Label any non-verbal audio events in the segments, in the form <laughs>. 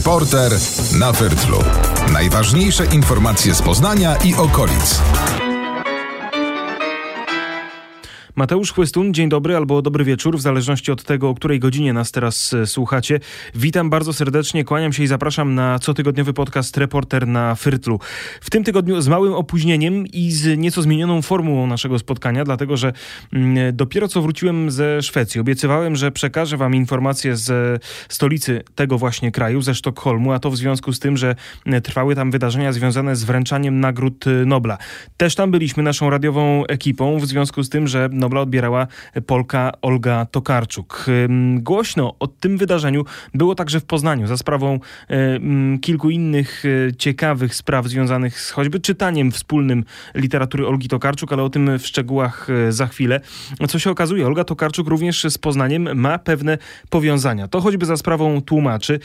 Reporter na Wyrtlu. Najważniejsze informacje z Poznania i okolic. Mateusz Chłystun, dzień dobry albo dobry wieczór, w zależności od tego, o której godzinie nas teraz e, słuchacie. Witam bardzo serdecznie, kłaniam się i zapraszam na cotygodniowy podcast Reporter na Fyrtlu. W tym tygodniu z małym opóźnieniem i z nieco zmienioną formułą naszego spotkania, dlatego że mm, dopiero co wróciłem ze Szwecji. Obiecywałem, że przekażę wam informacje z stolicy tego właśnie kraju, ze Sztokholmu, a to w związku z tym, że mm, trwały tam wydarzenia związane z wręczaniem nagród e, Nobla. Też tam byliśmy naszą radiową ekipą, w związku z tym, że Nobla odbierała Polka Olga Tokarczuk. Głośno o tym wydarzeniu było także w Poznaniu za sprawą kilku innych e, ciekawych spraw związanych z choćby czytaniem wspólnym literatury Olgi Tokarczuk, ale o tym w szczegółach e, za chwilę. Co się okazuje, Olga Tokarczuk również z Poznaniem ma pewne powiązania. To choćby za sprawą tłumaczy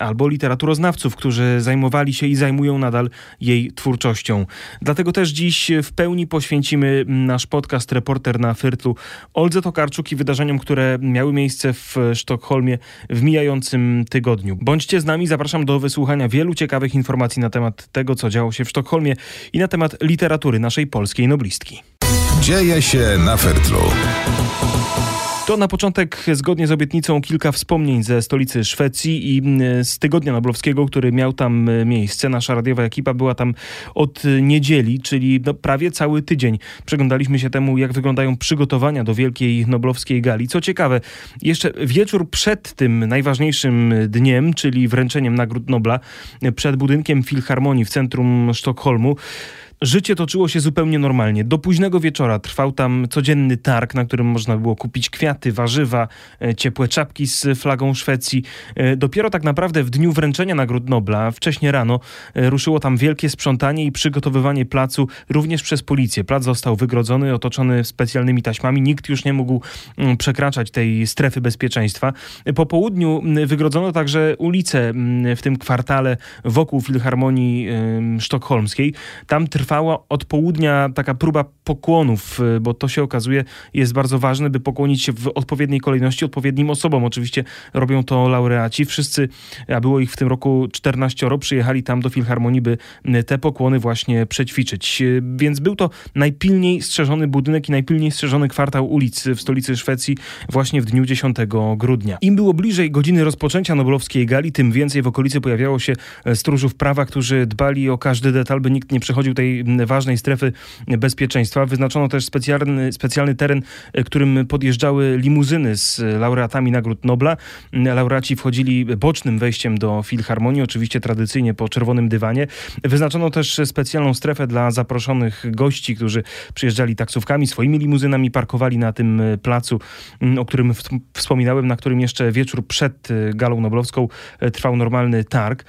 albo literaturoznawców, którzy zajmowali się i zajmują nadal jej twórczością. Dlatego też dziś w pełni poświęcimy nasz podcast Reporter na Fyrtlu Oldze Tokarczuk i wydarzeniom, które miały miejsce w Sztokholmie w mijającym tygodniu. Bądźcie z nami, zapraszam do wysłuchania wielu ciekawych informacji na temat tego, co działo się w Sztokholmie i na temat literatury naszej polskiej noblistki. Dzieje się na Fyrtlu. To na początek, zgodnie z obietnicą, kilka wspomnień ze stolicy Szwecji i z Tygodnia Noblowskiego, który miał tam e, miejsce. Nasza radiowa ekipa była tam od niedzieli, czyli no prawie cały tydzień. Przeglądaliśmy się temu, jak wyglądają przygotowania do Wielkiej Noblowskiej Gali. Co ciekawe, jeszcze wieczór przed tym najważniejszym dniem, czyli wręczeniem Nagród Nobla, przed budynkiem Filharmonii w centrum Sztokholmu, Życie toczyło się zupełnie normalnie. Do późnego wieczora trwał tam codzienny targ, na którym można było kupić kwiaty, warzywa, e, ciepłe czapki z flagą Szwecji. E, dopiero tak naprawdę w dniu wręczenia Nagród Nobla, wcześniej rano, e, ruszyło tam wielkie sprzątanie i przygotowywanie placu również przez policję. Plac został wygrodzony, otoczony specjalnymi taśmami. Nikt już nie mógł mm, przekraczać tej strefy bezpieczeństwa. Po południu mm, wygrodzono także ulice mm, w tym kwartale wokół Filharmonii Sztokholmskiej. Tam trwa trwała od południa taka próba pokłonów, y, bo to się okazuje jest bardzo ważne, by pokłonić się w odpowiedniej kolejności odpowiednim osobom. Oczywiście robią to laureaci. Wszyscy, a było ich w tym roku 14, przyjechali tam do Filharmonii, by y, te pokłony właśnie przećwiczyć. Y, więc był to najpilniej strzeżony budynek i najpilniej strzeżony kwartał ulic w stolicy Szwecji właśnie w dniu 10 grudnia. Im było bliżej godziny rozpoczęcia Noblowskiej Gali, tym więcej w okolicy pojawiało się stróżów prawa, którzy dbali o każdy detal, by nikt nie przechodził tej ważnej strefy bezpieczeństwa. Wyznaczono też specjalny, specjalny teren, e, którym podjeżdżały limuzyny z laureatami Nagród Nobla. Laureaci wchodzili bocznym wejściem do Filharmonii, oczywiście tradycyjnie po czerwonym dywanie. Wyznaczono też specjalną strefę dla zaproszonych gości, którzy przyjeżdżali taksówkami, swoimi limuzynami, parkowali na tym placu, o którym wspominałem, na którym jeszcze wieczór przed e, galą noblowską e, trwał normalny targ.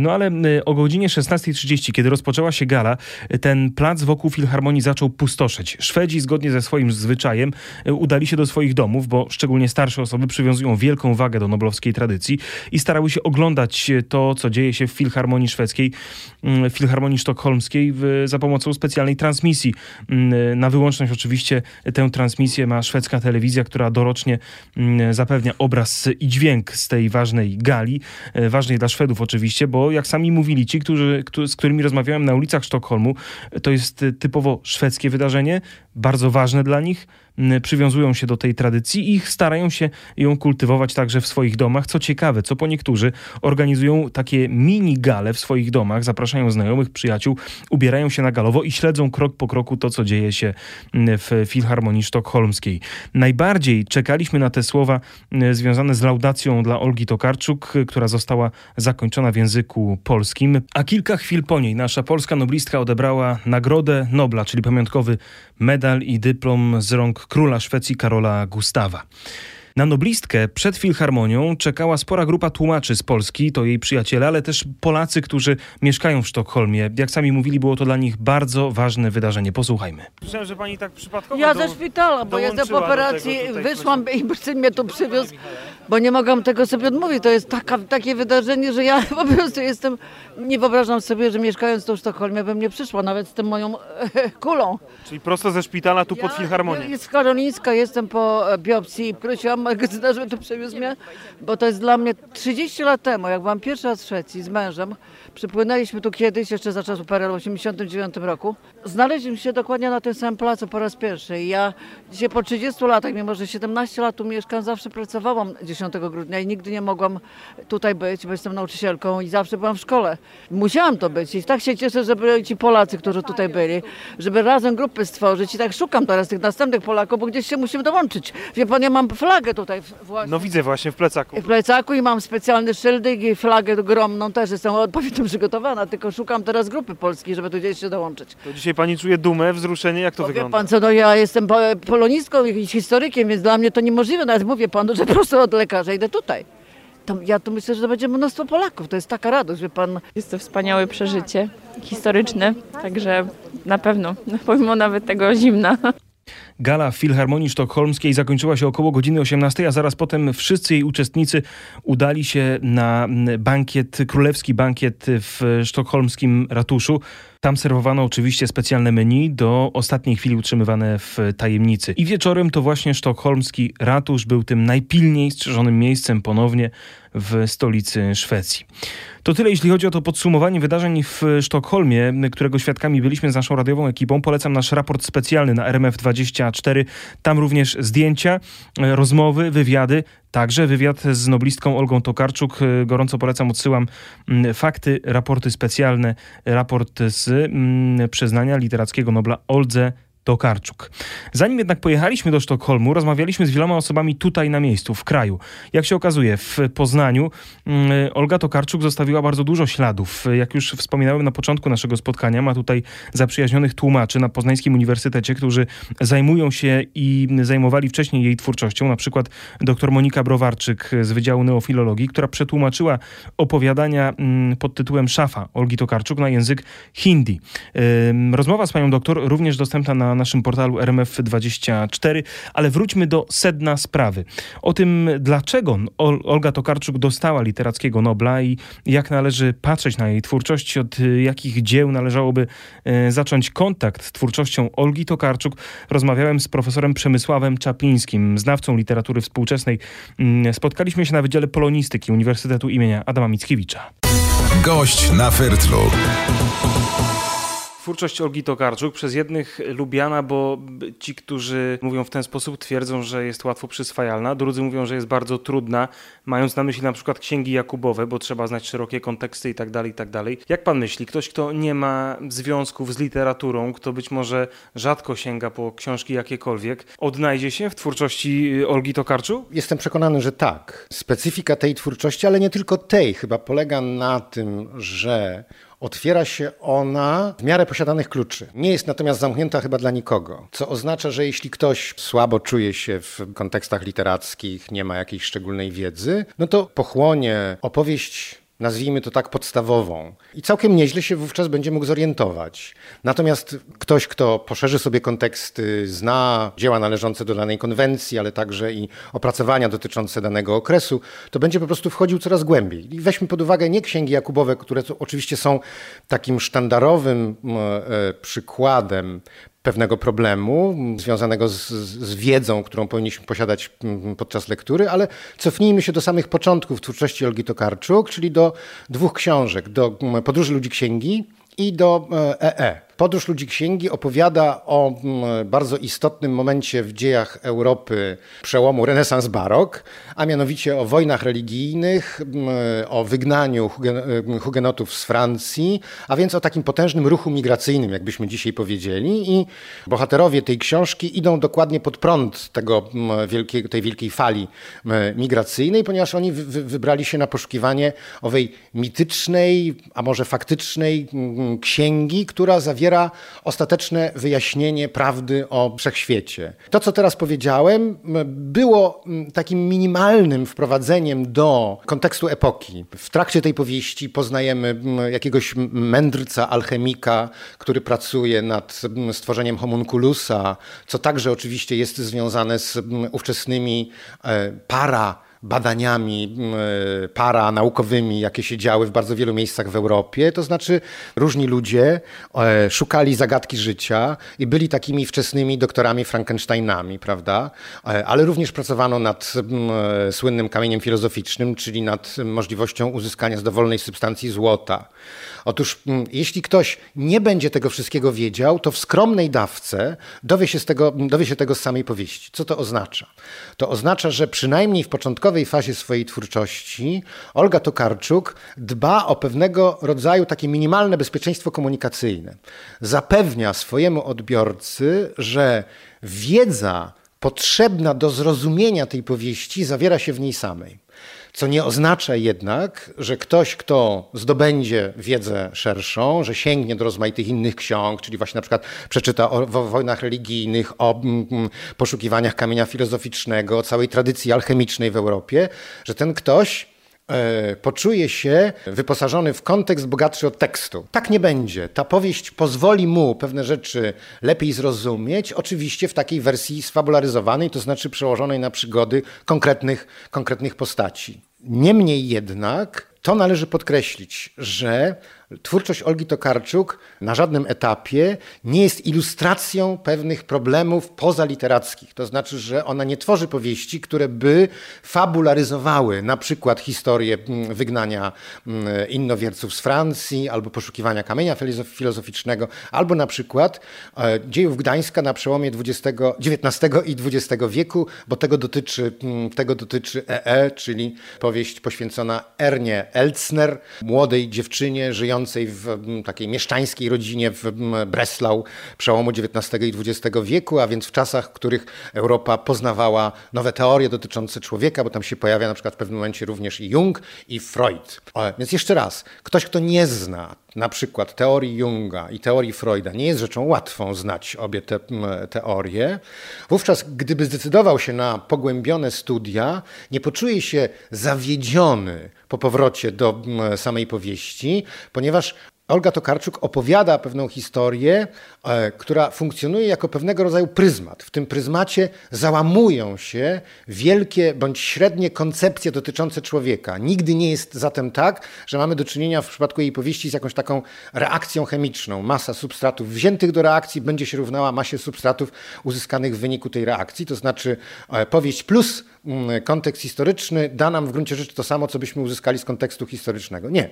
No ale o godzinie 16.30, kiedy rozpoczęła się gala, ten plac wokół Filharmonii zaczął pustoszeć. Szwedzi, zgodnie ze swoim zwyczajem, e, udali się do swoich domów, bo szczególnie starsze osoby przywiązują wielką wagę do noblowskiej tradycji i starały się oglądać to, co dzieje się w Filharmonii Szwedzkiej, mm, Filharmonii Sztokholmskiej za pomocą specjalnej transmisji. Mm, na wyłączność oczywiście tę transmisję ma szwedzka telewizja, która dorocznie mm, zapewnia obraz i dźwięk z tej ważnej gali, e, ważnej dla Szwedów oczywiście, bo jak sami mówili ci, którzy, z którymi rozmawiałem na ulicach Sztokholmu, to jest typowo szwedzkie wydarzenie, bardzo ważne dla nich przywiązują się do tej tradycji i starają się ją kultywować także w swoich domach. Co ciekawe, co po niektórzy organizują takie mini gale w swoich domach, zapraszają znajomych, przyjaciół, ubierają się na galowo i śledzą krok po kroku to, co dzieje się w Filharmonii Sztokholmskiej. Najbardziej czekaliśmy na te słowa związane z laudacją dla Olgi Tokarczuk, która została zakończona w języku polskim, a kilka chwil po niej nasza polska noblistka odebrała Nagrodę Nobla, czyli pamiątkowy medal i dyplom z rąk króla Szwecji Karola Gustawa. Na noblistkę przed Filharmonią czekała spora grupa tłumaczy z Polski, to jej przyjaciele, ale też Polacy, którzy mieszkają w Sztokholmie. Jak sami mówili, było to dla nich bardzo ważne wydarzenie. Posłuchajmy. Słyszałem, że pani tak przypadkowo Ja do, ze szpitala, bo jestem po operacji, wyszłam i syn mnie tu przywiózł. Bo nie mogłam tego sobie odmówić. To jest taka, takie wydarzenie, że ja <laughs> po prostu jestem, nie wyobrażam sobie, że mieszkając tu w Sztokholmie bym nie przyszła, nawet z tą moją <laughs> kulą. Czyli prosto ze szpitala tu pod Filharmonię. Ja z Karolińska jestem po biopsji i prosiłam magazyna, żeby tu przewiózł mnie, bo to jest dla mnie 30 lat temu, jak byłam pierwszy raz w Szwecji z mężem, przypłynęliśmy tu kiedyś, jeszcze za czasów PRL w 89 roku. Znaleźliśmy się dokładnie na tym samym placu po raz pierwszy ja dzisiaj po 30 latach, mimo że 17 lat tu mieszkam, zawsze pracowałam 10 grudnia i nigdy nie mogłam tutaj być, bo jestem nauczycielką i zawsze byłam w szkole. Musiałam to być i tak się cieszę, że byli ci Polacy, którzy tutaj byli, żeby razem grupy stworzyć i tak szukam teraz tych następnych Polaków, bo gdzieś się musimy dołączyć. Wie pan, ja mam flagę tutaj właśnie. No widzę właśnie w plecaku. W plecaku i mam specjalny szyldek i flagę ogromną też jestem odpowiednio <laughs> przygotowana, tylko szukam teraz grupy polskiej, żeby tu gdzieś się dołączyć. Dzisiaj pani czuje dumę, wzruszenie, jak to Wie wygląda? pan co, no ja jestem po- polonistką i historykiem, więc dla mnie to niemożliwe, nawet mówię panu, <laughs> że prosto od lekarza idę tutaj. To ja tu myślę, że to będzie mnóstwo Polaków, to jest taka radość, wie pan. Jest to wspaniałe przeżycie historyczne, także na pewno, <laughs> pomimo nawet tego zimna. Gala Filharmonii Sztokholmskiej zakończyła się około godziny 18, a zaraz potem wszyscy jej uczestnicy udali się na bankiet, królewski bankiet w sztokholmskim ratuszu. Tam serwowano oczywiście specjalne menu, do ostatniej chwili utrzymywane w tajemnicy. I wieczorem to właśnie sztokholmski ratusz był tym najpilniej strzeżonym miejscem ponownie w stolicy Szwecji. To tyle, jeśli chodzi o to podsumowanie wydarzeń w Sztokholmie, którego świadkami byliśmy z naszą radiową ekipą. Polecam nasz raport specjalny na RMF24. Tam również zdjęcia, rozmowy, wywiady, Także wywiad z noblistką Olgą Tokarczuk. Gorąco polecam, odsyłam mm, fakty, raporty specjalne, raport z mm, przyznania literackiego Nobla Oldze Tokarczuk. Zanim jednak pojechaliśmy do Sztokholmu, rozmawialiśmy z wieloma osobami tutaj na miejscu, w kraju. Jak się okazuje, w Poznaniu mm, Olga Tokarczuk zostawiła bardzo dużo śladów. Jak już wspominałem na początku naszego spotkania, ma tutaj zaprzyjaźnionych tłumaczy na Poznańskim Uniwersytecie, którzy zajmują się i zajmowali wcześniej jej twórczością. Na przykład dr Monika Browarczyk z Wydziału Neofilologii, która przetłumaczyła opowiadania mm, pod tytułem Szafa Olgi Tokarczuk na język hindi. Rozmowa z panią doktor również dostępna na naszym portalu RMF24, ale wróćmy do sedna sprawy. O tym, dlaczego Ol- Olga Tokarczuk dostała literackiego Nobla i jak należy patrzeć na jej twórczość, od y, jakich dzieł należałoby y, zacząć kontakt z twórczością Olgi Tokarczuk, rozmawiałem z profesorem Przemysławem Czaplińskim, znawcą literatury współczesnej. Mm, Spotkaliśmy się na Wydziale Polonistyki Uniwersytetu imienia Adama Mickiewicza. Gość na Fertlu. Twórczość Olgi Tokarczuk przez jednych lubiana, bo ci, którzy mówią w ten sposób, twierdzą, że jest łatwo przyswajalna, drudzy mówią, że jest bardzo trudna, mając na myśli na przykład księgi Jakubowe, bo trzeba znać szerokie konteksty i tak dalej, i tak dalej. Jak pan myśli, ktoś, kto nie ma związków z literaturą, kto być może rzadko sięga po książki jakiekolwiek, odnajdzie się w twórczości Olgi Tokarczuk? Jestem przekonany, że tak. Specyfika tej twórczości, ale nie tylko tej, chyba polega na tym, że otwiera się ona w miarę posiadanych kluczy. Nie jest natomiast zamknięta chyba dla nikogo, co oznacza, że jeśli ktoś słabo czuje się w kontekstach literackich, nie ma jakiejś szczególnej wiedzy, no to pochłonie opowieść nazwijmy to tak podstawową. I całkiem nieźle się wówczas będzie mógł zorientować. Natomiast ktoś, kto poszerzy sobie konteksty, zna dzieła należące do danej konwencji, ale także i opracowania dotyczące danego okresu, to będzie po prostu wchodził coraz głębiej. I weźmy pod uwagę nie księgi Jakubowe, które oczywiście są takim sztandarowym e, przykładem pewnego problemu związanego z, z, wiedzą, którą powinniśmy posiadać podczas lektury, ale cofnijmy się do samych początków twórczości Olgi Tokarczuk, czyli do dwóch książek, do Podróży Ludzi Księgi i do EE. Podróż Ludzi Księgi opowiada o bardzo istotnym momencie w dziejach Europy przełomu renesans-barok, a mianowicie o wojnach religijnych, o wygnaniu hugenotów z Francji, a więc o takim potężnym ruchu migracyjnym, jakbyśmy dzisiaj powiedzieli. I bohaterowie tej książki idą dokładnie pod prąd tego wielkiego, tej wielkiej fali migracyjnej, ponieważ oni wy, wybrali się na poszukiwanie owej mitycznej, a może faktycznej księgi, która zawiera ostateczne wyjaśnienie prawdy o wszechświecie. To, co teraz powiedziałem, było takim minimalnym wprowadzeniem do kontekstu epoki. W trakcie tej powieści poznajemy jakiegoś mędrca, alchemika, który pracuje nad stworzeniem homunculusa, co także oczywiście jest związane z ówczesnymi para badaniami y, paranaukowymi, jakie się działy w bardzo wielu miejscach w Europie. To znaczy różni ludzie e, szukali zagadki życia i byli takimi wczesnymi doktorami Frankensteinami, prawda? E, ale również pracowano nad e, słynnym kamieniem filozoficznym, czyli nad możliwością uzyskania z dowolnej substancji złota. Otóż jeśli ktoś nie będzie tego wszystkiego wiedział, to w skromnej dawce dowie się, z tego, dowie się tego z samej powieści. Co to oznacza? To oznacza, że przynajmniej w początkowej fazie swojej twórczości Olga Tokarczuk dba o pewnego rodzaju takie minimalne bezpieczeństwo komunikacyjne. Zapewnia swojemu odbiorcy, że wiedza potrzebna do zrozumienia tej powieści zawiera się w niej samej. Co nie oznacza jednak, że ktoś, kto zdobędzie wiedzę szerszą, że sięgnie do rozmaitych innych ksiąg, czyli właśnie na przykład przeczyta o wojnach religijnych, o mm, mm, poszukiwaniach kamienia filozoficznego, całej tradycji alchemicznej w Europie, że ten ktoś e, poczuje się wyposażony w kontekst bogatszy od tekstu. Tak nie będzie. Ta powieść pozwoli mu pewne rzeczy lepiej zrozumieć, oczywiście w takiej wersji sfabularyzowanej, to znaczy przełożonej na przygody konkretnych, konkretnych postaci. Niemniej jednak to należy podkreślić, że twórczość Olgi Tokarczuk na żadnym etapie nie jest ilustracją pewnych problemów pozaliterackich. To znaczy, że ona nie tworzy powieści, które by fabularyzowały na przykład historię mm, wygnania mm, innowierców z Francji, albo poszukiwania kamienia filozoficznego, albo na przykład e, dziejów Gdańska na przełomie XIX i XX wieku, bo tego dotyczy, mm, tego dotyczy EE, czyli powieść poświęcona Ernie Elcner, młodej dziewczynie żyjącej w takiej mieszczańskiej rodzinie w Breslau przełomu XIX i XX wieku, a więc w czasach, w których Europa poznawała nowe teorie dotyczące człowieka, bo tam się pojawia na przykład w pewnym momencie również i Jung i Freud. Więc jeszcze raz, ktoś, kto nie zna na przykład teorii Junga i teorii Freuda nie jest rzeczą łatwą znać obie te teorie, wówczas gdyby zdecydował się na pogłębione studia, nie poczuje się zawiedziony po powrocie do samej powieści, ponieważ Olga Tokarczuk opowiada pewną historię, e, która funkcjonuje jako pewnego rodzaju pryzmat. W tym pryzmacie załamują się wielkie bądź średnie koncepcje dotyczące człowieka. Nigdy nie jest zatem tak, że mamy do czynienia w przypadku jej powieści z jakąś taką reakcją chemiczną. Masa substratów wziętych do reakcji będzie się równała masie substratów uzyskanych w wyniku tej reakcji. To znaczy e, powieść plus mm, kontekst historyczny da nam w gruncie rzeczy to samo, co byśmy uzyskali z kontekstu historycznego. Nie.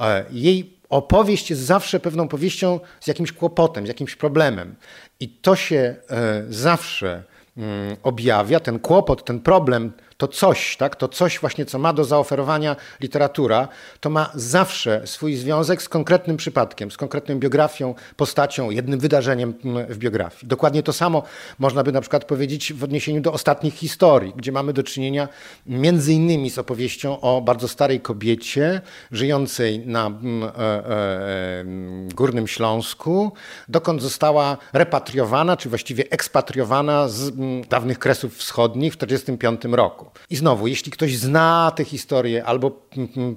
E, jej opowieść jest zawsze pewną powieścią z jakimś kłopotem, z jakimś problemem. I to się e, zawsze mm, objawia, ten kłopot, ten problem to coś, tak, to coś właśnie, co ma do zaoferowania literatura, to ma zawsze swój związek z konkretnym przypadkiem, z konkretną biografią, postacią, jednym wydarzeniem mm, w biografii. Dokładnie to samo można by na przykład powiedzieć w odniesieniu do ostatnich historii, gdzie mamy do czynienia między innymi z opowieścią o bardzo starej kobiecie żyjącej na mm, e, e, mm, Górnym Śląsku, dokąd została repatriowana, czy właściwie ekspatriowana z dawnych Kresów Wschodnich w 1945 roku. I znowu, jeśli ktoś zna tę historię albo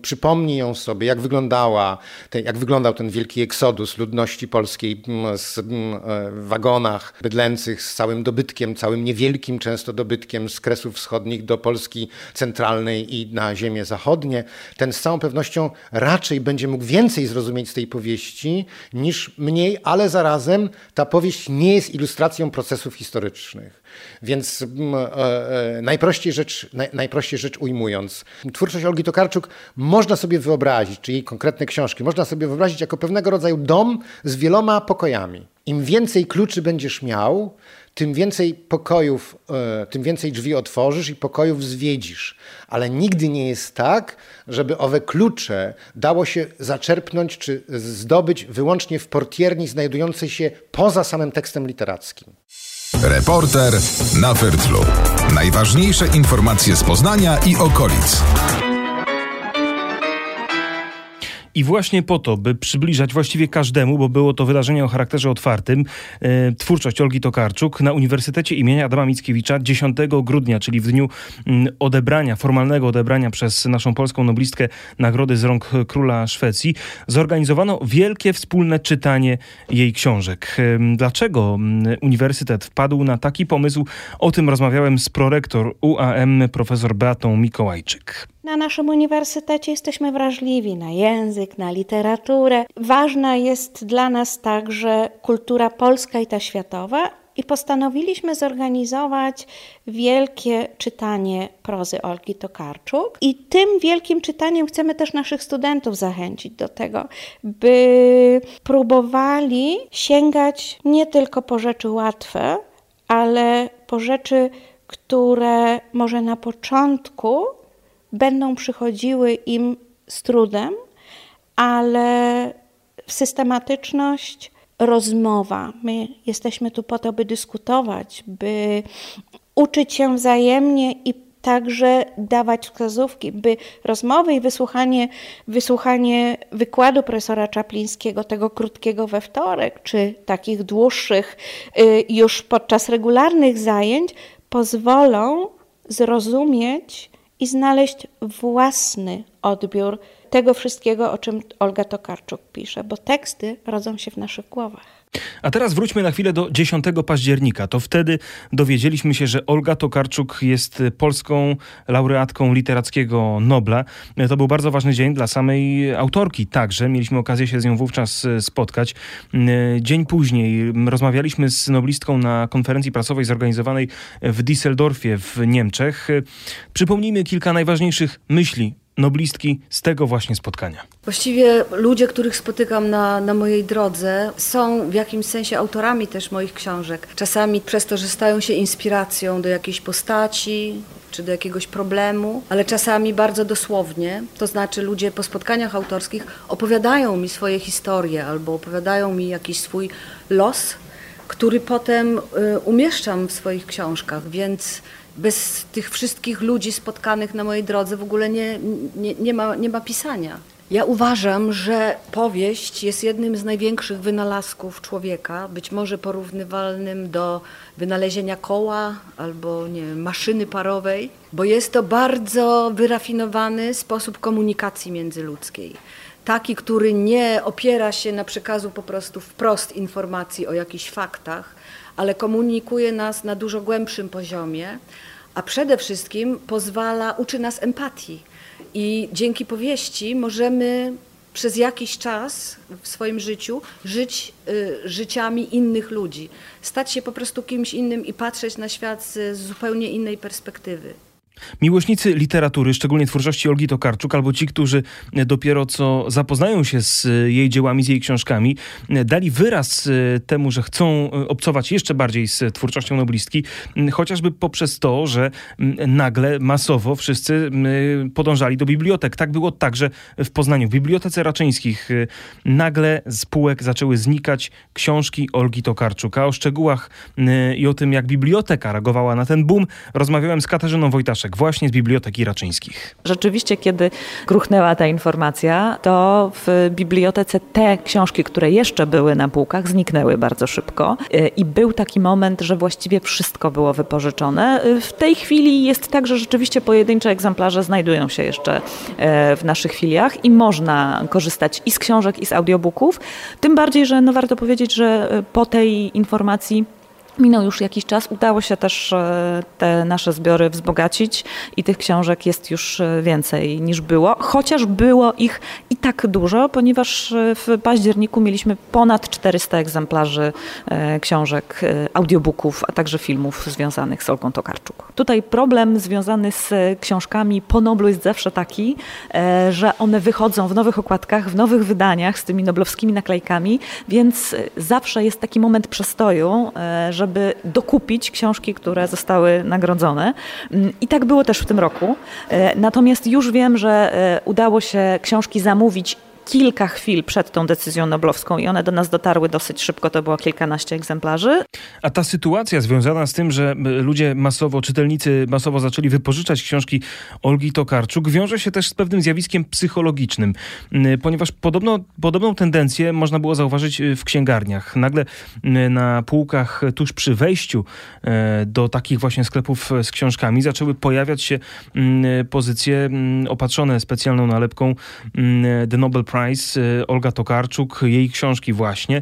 przypomni ją sobie, jak wyglądała, jak wyglądał ten wielki eksodus ludności polskiej z, e, wagonach bydlęcych z całym dobytkiem, całym niewielkim często dobytkiem z Kresów Wschodnich do Polski centralnej i na ziemię zachodnie, ten z całą pewnością raczej będzie mógł więcej zrozumieć z tej powieści niż mniej, ale zarazem ta powieść nie jest ilustracją procesów historycznych. Więc e, e, najprościej rzecz naj, najprościej rzecz ujmując. Twórczość Olgi Tokarczuk można sobie wyobrazić, czy jej konkretne książki, można sobie wyobrazić jako pewnego rodzaju dom z wieloma pokojami. Im więcej kluczy będziesz miał, tym więcej pokojów, e, tym więcej drzwi otworzysz i pokojów zwiedzisz. Ale nigdy nie jest tak, żeby owe klucze dało się zaczerpnąć czy zdobyć wyłącznie w portierni znajdującej się poza samym tekstem literackim. Reporter na Fertlu. Najważniejsze informacje z Poznania i okolic. I właśnie po to, by przybliżać właściwie każdemu, bo było to wydarzenie o charakterze otwartym, e, twórczość Olgi Tokarczuk na Uniwersytecie imienia Adama Mickiewicza 10 grudnia, czyli w dniu mm, odebrania, formalnego odebrania przez naszą polską noblistkę nagrody z rąk króla Szwecji, zorganizowano wielkie wspólne czytanie jej książek. E, dlaczego mm, Uniwersytet wpadł na taki pomysł? O tym rozmawiałem z prorektor UAM profesor Beatą Mikołajczyk. Na naszym uniwersytecie jesteśmy wrażliwi na język, na literaturę. Ważna jest dla nas także kultura polska i ta światowa. I postanowiliśmy zorganizować wielkie czytanie prozy Olgi Tokarczuk. I tym wielkim czytaniem chcemy też naszych studentów zachęcić do tego, by próbowali sięgać nie tylko po rzeczy łatwe, ale po rzeczy, które może na początku będą przychodziły im z trudem, ale systematyczność, rozmowa. My jesteśmy tu po to, by dyskutować, by uczyć się wzajemnie i także dawać wskazówki, by rozmowy i wysłuchanie, wysłuchanie wykładu profesora Czaplińskiego, tego krótkiego we wtorek, czy takich dłuższych y, już podczas regularnych zajęć, pozwolą zrozumieć i znaleźć własny odbiór tego wszystkiego, o czym Olga Tokarczuk pisze, bo teksty rodzą się w naszych głowach. A teraz wróćmy na chwilę do 10 października. To wtedy dowiedzieliśmy się, że Olga Tokarczuk jest polską laureatką literackiego Nobla. To był bardzo ważny dzień dla samej autorki także. Mieliśmy okazję się z nią wówczas e, spotkać. E, dzień później rozmawialiśmy z noblistką na konferencji prasowej zorganizowanej w Düsseldorfie w Niemczech. E, przypomnijmy kilka najważniejszych myśli noblistki z tego właśnie spotkania. Właściwie ludzie, których spotykam na, na mojej drodze, są w jakimś sensie autorami też moich książek. Czasami przez to, że stają się inspiracją do jakiejś postaci, czy do jakiegoś problemu, ale czasami bardzo dosłownie. To znaczy, ludzie po spotkaniach autorskich opowiadają mi swoje historie albo opowiadają mi jakiś swój los, który potem y, umieszczam w swoich książkach, więc bez tych wszystkich ludzi spotkanych na mojej drodze w ogóle nie, nie, nie, ma, nie ma pisania. Ja uważam, że powieść jest jednym z największych wynalazków człowieka, być może porównywalnym do wynalezienia koła albo nie wiem, maszyny parowej, bo jest to bardzo wyrafinowany sposób komunikacji międzyludzkiej. Taki, który nie opiera się na przekazu po prostu wprost informacji o jakichś faktach, ale komunikuje nas na dużo głębszym poziomie, a przede wszystkim pozwala, uczy nas empatii. I dzięki powieści możemy przez jakiś czas w swoim życiu żyć y, życiami innych ludzi, stać się po prostu kimś innym i patrzeć na świat z zupełnie innej perspektywy. Miłośnicy literatury, szczególnie twórczości Olgi Tokarczuk, albo ci, którzy dopiero co zapoznają się z jej dziełami, z jej książkami, dali wyraz e, temu, że chcą e, obcować jeszcze bardziej z twórczością noblistki, chociażby poprzez to, że nagle masowo wszyscy podążali do bibliotek. Tak było także w Poznaniu. W Bibliotece Raczyńskich e, nagle z półek zaczęły znikać książki Olgi Tokarczuk. A o szczegółach i o tym, jak biblioteka reagowała na ten boom, rozmawiałem z Katarzyną Wojtaszek właśnie z Biblioteki Raczyńskich. Rzeczywiście, kiedy gruchnęła ta informacja, to w bibliotece te książki, które jeszcze były na półkach, zniknęły bardzo szybko. E, I był taki moment, że właściwie wszystko było wypożyczone. E, w tej chwili jest tak, że rzeczywiście pojedyncze egzemplarze znajdują się jeszcze e, w naszych filiach i można korzystać i z książek, i z audiobooków. Tym bardziej, że no warto powiedzieć, że po tej informacji Minął już jakiś czas, udało się też e, te nasze zbiory wzbogacić i tych książek jest już e, więcej niż było, chociaż było ich i tak dużo, ponieważ e, w październiku mieliśmy ponad 400 egzemplarzy książek, audiobooków, a także filmów związanych z Olgą Tokarczuk. Tutaj problem związany z książkami po Noblu jest zawsze taki, że one wychodzą w nowych okładkach, w nowych wydaniach z tymi noblowskimi naklejkami, więc zawsze jest taki moment przestoju, żeby żeby dokupić książki, które zostały nagrodzone. Mm, I tak było też w tym roku. E, natomiast już wiem, że e, udało się książki zamówić kilka chwil przed tą decyzją noblowską i one do nas dotarły dosyć szybko, to było kilkanaście egzemplarzy. A ta sytuacja związana z tym, że ludzie masowo, czytelnicy masowo zaczęli wypożyczać książki Olgi Tokarczuk, wiąże się też z pewnym zjawiskiem psychologicznym, ponieważ podobno, podobną tendencję można było zauważyć w księgarniach. Nagle na półkach tuż przy wejściu e, do takich właśnie sklepów z książkami zaczęły pojawiać się pozycje opatrzone specjalną nalepką The Nobel Prize, e, Olga Tokarczuk, jej książki właśnie.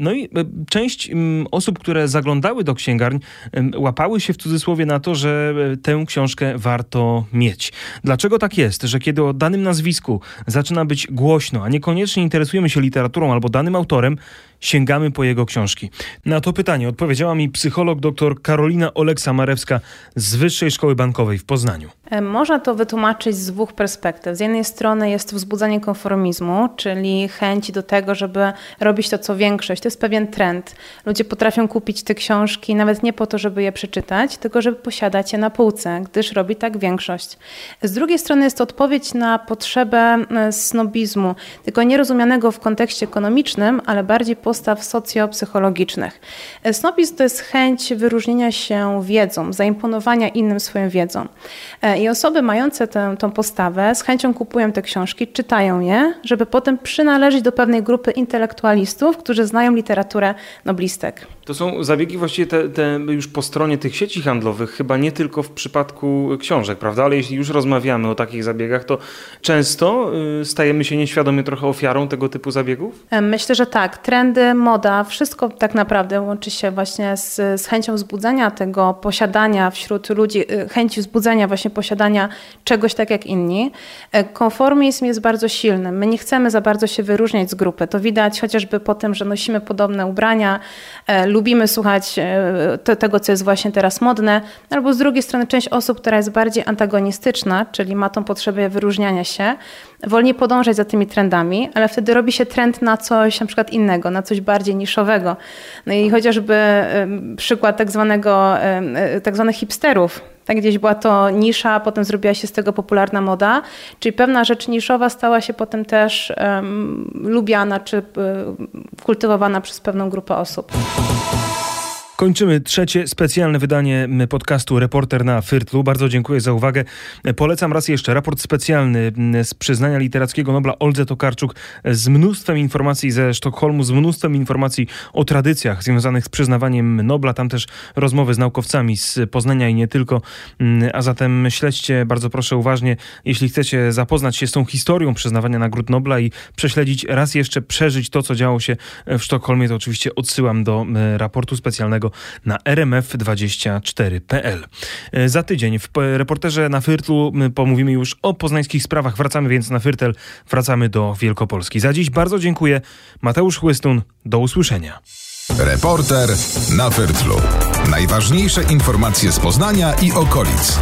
No i e, część osób, które zaglądały do księgarni, łapały się w cudzysłowie na to, że tę książkę warto mieć. Dlaczego tak jest, że kiedy o danym nazwisku zaczyna być głośno, a niekoniecznie interesujemy się literaturą albo danym autorem, sięgamy po jego książki? Na to pytanie odpowiedziała mi psycholog dr Karolina Oleksa-Marewska z Wyższej Szkoły Bankowej w Poznaniu. E, można to wytłumaczyć z dwóch perspektyw. Z jednej strony jest to wzbudzanie konformizmu, czyli chęci do tego, żeby robić to, co większość. To jest pewien trend. Ludzie potrafią kupić te książki nawet nie po to, żeby je przeczytać, tylko żeby posiadać je na półce, gdyż robi tak większość. Z drugiej strony jest to odpowiedź na potrzebę e, snobizmu, tylko nierozumianego w kontekście ekonomicznym, ale bardziej postaw socjopsychologicznych. E, snobizm to jest chęć wyróżnienia się wiedzą, zaimponowania innym swoją wiedzą. I osoby mające tę, tą postawę z chęcią kupują te książki, czytają je, żeby potem przynależeć do pewnej grupy intelektualistów, którzy znają literaturę noblistek. To są zabiegi właściwie te, te już po stronie tych sieci handlowych, chyba nie tylko w przypadku książek, prawda? Ale jeśli już rozmawiamy o takich zabiegach, to często y, stajemy się nieświadomie trochę ofiarą tego typu zabiegów? Myślę, że tak. Trendy, moda, wszystko tak naprawdę łączy się właśnie z, z chęcią wzbudzenia tego posiadania wśród ludzi, y, chęci wzbudzenia właśnie posiadania czegoś tak jak inni. E, konformizm jest bardzo silny. My nie chcemy za bardzo się wyróżniać z grupy. To widać chociażby po tym, że nosimy podobne ubrania, e, lubimy słuchać e, tego, co jest właśnie teraz modne, albo z drugiej strony część osób, która jest bardziej antagonistyczna, czyli ma tą potrzebę wyróżniania się, wolniej podążać za tymi trendami, ale wtedy robi się trend na coś na przykład innego, na coś bardziej niszowego. No i chociażby przykład tak zwanego, tak zwanych hipsterów, tak gdzieś była to nisza, potem zrobiła się z tego popularna moda, czyli pewna rzecz niszowa stała się potem też um, lubiana czy um, kultywowana przez pewną grupę osób. Kończymy trzecie specjalne wydanie podcastu Reporter na Fyrtlu. Bardzo dziękuję za uwagę. Polecam raz jeszcze raport specjalny z przyznania literackiego Nobla Oldze Tokarczuk z mnóstwem informacji ze Sztokholmu, z mnóstwem informacji o tradycjach związanych z przyznawaniem Nobla. Tam też rozmowy z naukowcami z Poznania i nie tylko. A zatem śledźcie bardzo proszę uważnie, jeśli chcecie zapoznać się z tą historią przyznawania nagród Nobla i prześledzić raz jeszcze, przeżyć to, co działo się w Sztokholmie, to oczywiście odsyłam do raportu specjalnego na rmf24.pl. E, za tydzień w reporterze na Fyrtlu pomówimy już o poznańskich sprawach. Wracamy więc na Fyrtel, wracamy do Wielkopolski. Za dziś bardzo dziękuję. Mateusz Chłystun, do usłyszenia. Reporter na Fyrtlu. Najważniejsze informacje z Poznania i okolic.